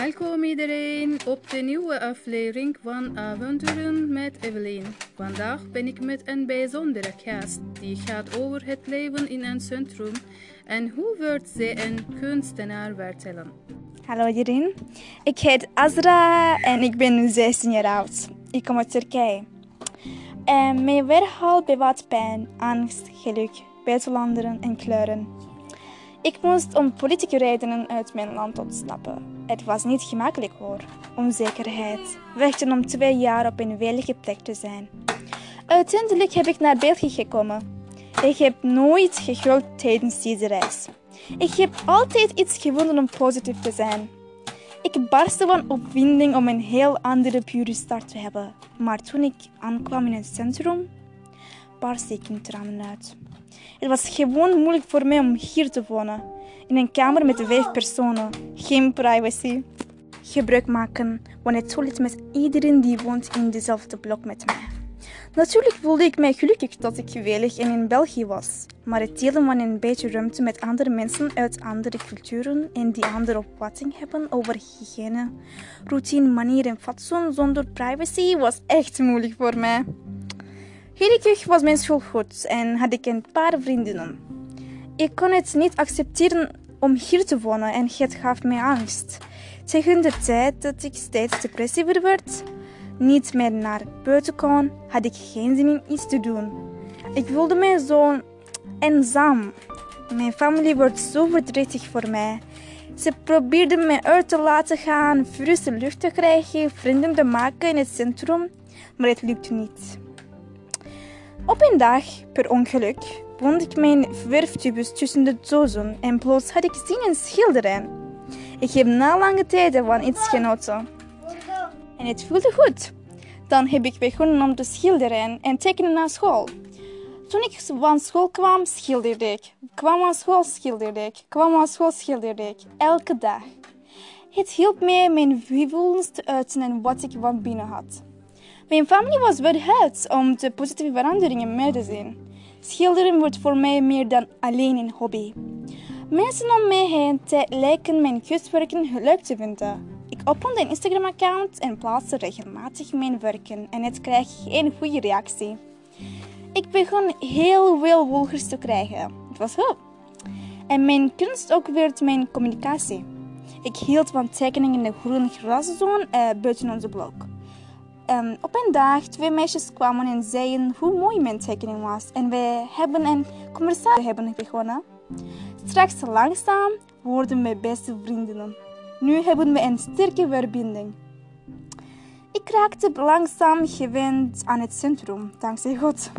Welkom iedereen op de nieuwe aflevering van Avonturen met Evelien. Vandaag ben ik met een bijzondere gast die gaat over het leven in een centrum en hoe wordt ze een kunstenaar vertellen. Hallo iedereen, ik heet Azra en ik ben nu 16 jaar oud. Ik kom uit Turkije. Mijn verhaal bevat pijn, angst, geluk, buitenlanderen en kleuren. Ik moest om politieke redenen uit mijn land ontsnappen. Het was niet gemakkelijk hoor. Onzekerheid. Wachten om twee jaar op een veilige plek te zijn. Uiteindelijk heb ik naar België gekomen. Ik heb nooit geguld tijdens deze reis. Ik heb altijd iets gevonden om positief te zijn. Ik barstte van opwinding om een heel andere pure start te hebben. Maar toen ik aankwam in het centrum, barstte ik in tranen uit. Het was gewoon moeilijk voor mij om hier te wonen. In een kamer met vijf personen. Geen privacy. Gebruik maken van het toilet met iedereen die woont in dezelfde blok met mij. Natuurlijk voelde ik mij gelukkig dat ik veilig en in België was. Maar het delen van een beetje ruimte met andere mensen uit andere culturen en die andere opvatting hebben over hygiëne, routine, manier en fatsoen zonder privacy was echt moeilijk voor mij. Gelukkig was mijn school goed en had ik een paar vriendinnen. Ik kon het niet accepteren om hier te wonen en het gaf mij angst. Tegen de tijd dat ik steeds depressiever werd, niet meer naar buiten kon, had ik geen zin in iets te doen. Ik voelde mij zo eenzaam. Mijn familie wordt zo verdrietig voor mij. Ze probeerden me uit te laten gaan, frisse lucht te krijgen, vrienden te maken in het centrum, maar het lukte niet. Op een dag, per ongeluk, vond ik mijn verftubus tussen de dozen en plots had ik zin in schilderen. Ik heb na lange tijd van iets genoten. En het voelde goed. Dan heb ik begonnen om te schilderen en tekenen na school. Toen ik van school kwam, schilderde ik. Kwam van school, schilderde ik. Kwam van school, schilderde ik. Elke dag. Het hielp mij mijn gevoelens te uiten en wat ik van binnen had. Mijn familie was verheugd om de positieve veranderingen mee te zien. Schilderen wordt voor mij meer dan alleen een hobby. Mensen om mij heen lijken mijn kunstwerken leuk te vinden. Ik opende een Instagram-account en plaatste regelmatig mijn werken en het kreeg een goede reactie. Ik begon heel veel volgers te krijgen. Het was. En mijn kunst ook werd mijn communicatie. Ik hield van tekeningen in de groene graszone uh, buiten onze blok. Um, op een dag twee meisjes kwamen en zeiden hoe mooi mijn tekening was. En wij hebben een conversatie hebben begonnen. Straks langzaam worden we beste vriendinnen. Nu hebben we een sterke verbinding. Ik raakte langzaam gewend aan het centrum, dankzij God.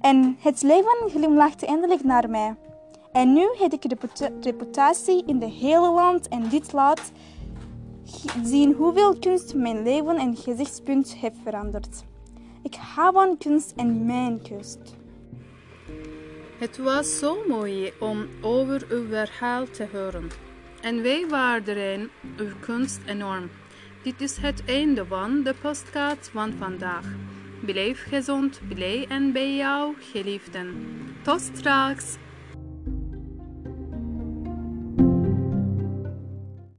En het leven glimlachte eindelijk naar mij. En nu heb ik de reputatie in de hele land en dit laat zien hoeveel kunst mijn leven en gezichtspunt heeft veranderd. Ik hou van kunst en mijn kunst. Het was zo mooi om over uw verhaal te horen. En wij waarderen uw kunst enorm. Dit is het einde van de podcast van vandaag. Blijf gezond, blij en bij jou, geliefden. Tot straks!